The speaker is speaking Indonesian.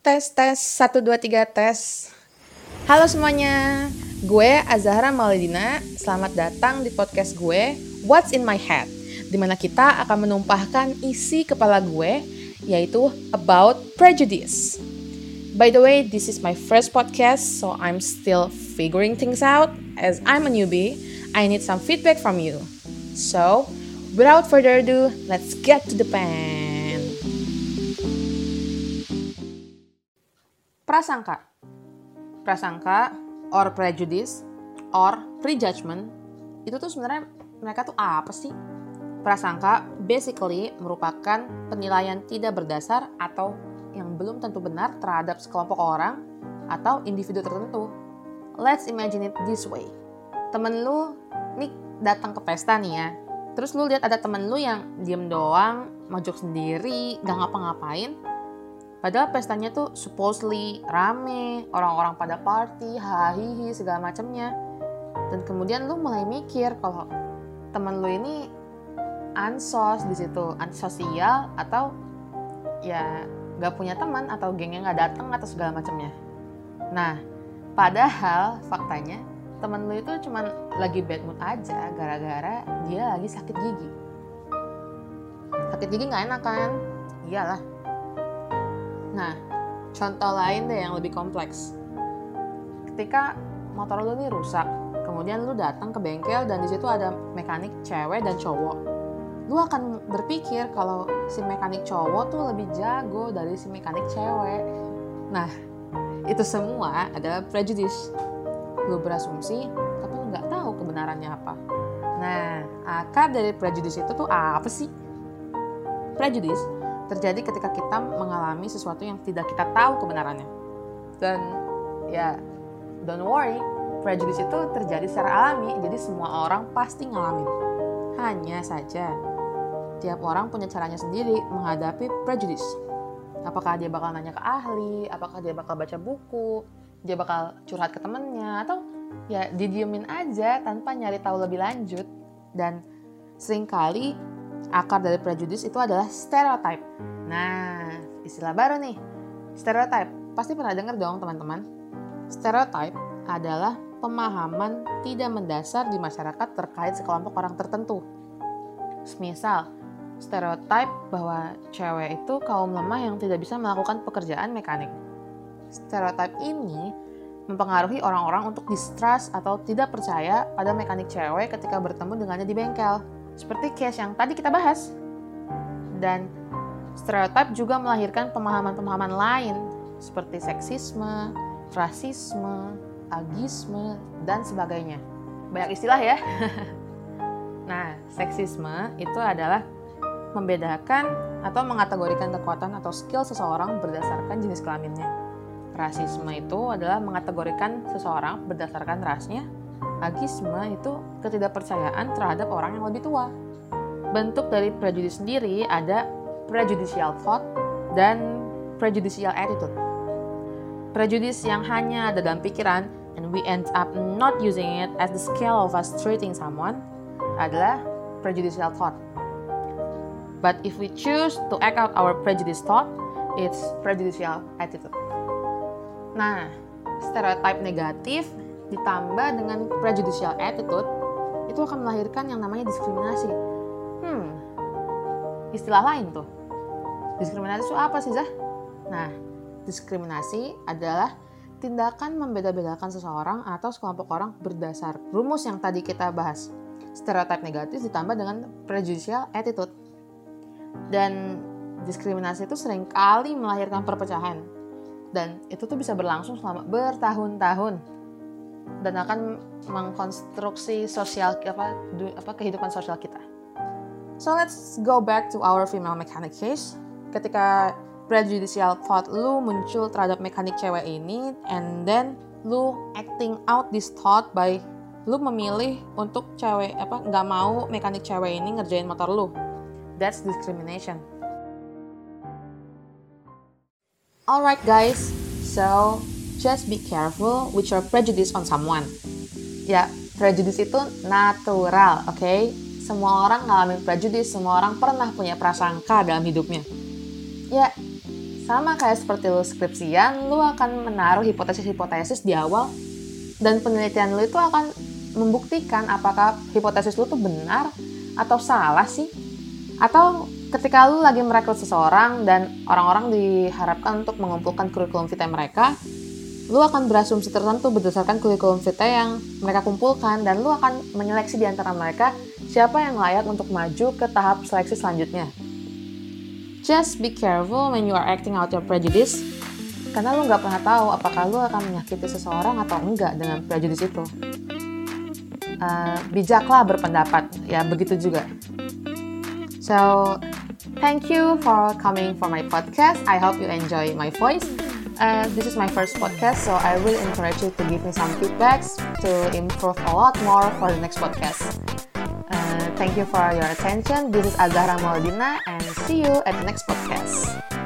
Tes, tes, 1, 2, 3, tes. Halo semuanya, gue Azahra Maulidina. Selamat datang di podcast gue, What's in My Head. Di mana kita akan menumpahkan isi kepala gue, yaitu about prejudice. By the way, this is my first podcast, so I'm still figuring things out. As I'm a newbie, I need some feedback from you. So, without further ado, let's get to the pen. Prasangka. Prasangka or prejudice or prejudgment itu tuh sebenarnya mereka tuh apa sih? Prasangka basically merupakan penilaian tidak berdasar atau yang belum tentu benar terhadap sekelompok orang atau individu tertentu. Let's imagine it this way. Temen lu nih datang ke pesta nih ya. Terus lu lihat ada temen lu yang diem doang, mojok sendiri, gak ngapa-ngapain, Padahal pestanya tuh supposedly rame, orang-orang pada party, hahihi, segala macamnya. Dan kemudian lu mulai mikir kalau temen lu ini ansos di situ, ansosial atau ya gak punya teman atau gengnya nggak datang atau segala macamnya. Nah, padahal faktanya temen lu itu cuman lagi bad mood aja gara-gara dia lagi sakit gigi. Sakit gigi nggak enak kan? Iyalah, Nah, contoh lain deh yang lebih kompleks. Ketika motor lu nih rusak, kemudian lu datang ke bengkel dan di situ ada mekanik cewek dan cowok. Lu akan berpikir kalau si mekanik cowok tuh lebih jago dari si mekanik cewek. Nah, itu semua adalah prejudice. Lu berasumsi, tapi lu nggak tahu kebenarannya apa. Nah, akar dari prejudice itu tuh apa sih? Prejudice terjadi ketika kita mengalami sesuatu yang tidak kita tahu kebenarannya. Dan ya, don't worry, prejudice itu terjadi secara alami, jadi semua orang pasti ngalamin. Hanya saja, tiap orang punya caranya sendiri menghadapi prejudice. Apakah dia bakal nanya ke ahli, apakah dia bakal baca buku, dia bakal curhat ke temennya, atau ya didiemin aja tanpa nyari tahu lebih lanjut. Dan sering kali akar dari prejudice itu adalah stereotype. Nah, istilah baru nih. Stereotype. Pasti pernah dengar dong teman-teman. Stereotype adalah pemahaman tidak mendasar di masyarakat terkait sekelompok orang tertentu. Misal, stereotype bahwa cewek itu kaum lemah yang tidak bisa melakukan pekerjaan mekanik. Stereotype ini mempengaruhi orang-orang untuk distrust atau tidak percaya pada mekanik cewek ketika bertemu dengannya di bengkel seperti case yang tadi kita bahas. Dan stereotip juga melahirkan pemahaman-pemahaman lain seperti seksisme, rasisme, agisme, dan sebagainya. Banyak istilah ya. nah, seksisme itu adalah membedakan atau mengategorikan kekuatan atau skill seseorang berdasarkan jenis kelaminnya. Rasisme itu adalah mengategorikan seseorang berdasarkan rasnya agisme itu ketidakpercayaan terhadap orang yang lebih tua. Bentuk dari prejudice sendiri ada prejudicial thought dan prejudicial attitude. Prejudice yang hanya ada dalam pikiran and we end up not using it as the scale of us treating someone adalah prejudicial thought. But if we choose to act out our prejudice thought, it's prejudicial attitude. Nah, stereotip negatif ditambah dengan prejudicial attitude itu akan melahirkan yang namanya diskriminasi. Hmm, istilah lain tuh. Diskriminasi itu apa sih, Zah? Nah, diskriminasi adalah tindakan membeda-bedakan seseorang atau sekelompok orang berdasar rumus yang tadi kita bahas. Stereotip negatif ditambah dengan prejudicial attitude. Dan diskriminasi itu sering kali melahirkan perpecahan. Dan itu tuh bisa berlangsung selama bertahun-tahun dan akan mengkonstruksi sosial apa, apa kehidupan sosial kita. So let's go back to our female mechanic case. Ketika prejudicial thought lu muncul terhadap mekanik cewek ini, and then lu acting out this thought by lu memilih untuk cewek apa nggak mau mekanik cewek ini ngerjain motor lu. That's discrimination. Alright guys, so just be careful with your prejudice on someone. Ya, prejudice itu natural, oke? Okay? Semua orang ngalamin prejudice, semua orang pernah punya prasangka dalam hidupnya. Ya, Sama kayak seperti lu skripsian, lu akan menaruh hipotesis-hipotesis di awal dan penelitian lu itu akan membuktikan apakah hipotesis lu tuh benar atau salah sih. Atau ketika lu lagi merekrut seseorang dan orang-orang diharapkan untuk mengumpulkan kurikulum vitae mereka, lu akan berasumsi tertentu berdasarkan kurikulum vitae yang mereka kumpulkan dan lu akan menyeleksi di antara mereka siapa yang layak untuk maju ke tahap seleksi selanjutnya. Just be careful when you are acting out your prejudice, karena lu nggak pernah tahu apakah lu akan menyakiti seseorang atau enggak dengan prejudice itu. Uh, bijaklah berpendapat, ya begitu juga. So, thank you for coming for my podcast. I hope you enjoy my voice. Uh, this is my first podcast, so I really encourage you to give me some feedbacks to improve a lot more for the next podcast. Uh, thank you for your attention. This is Azahra Maudina, and see you at the next podcast.